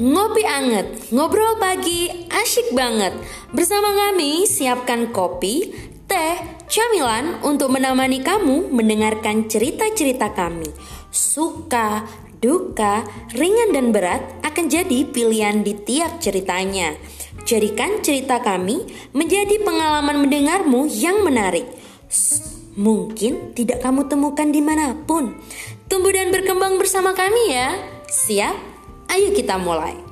Ngopi anget, ngobrol pagi, asyik banget. Bersama kami, siapkan kopi, teh, camilan untuk menemani kamu mendengarkan cerita-cerita kami. Suka, duka, ringan dan berat akan jadi pilihan di tiap ceritanya. Jadikan cerita kami menjadi pengalaman mendengarmu yang menarik. Mungkin tidak kamu temukan di mana pun. Tumbuh dan berkembang bersama kami ya. Siap? Ayo kita mulai.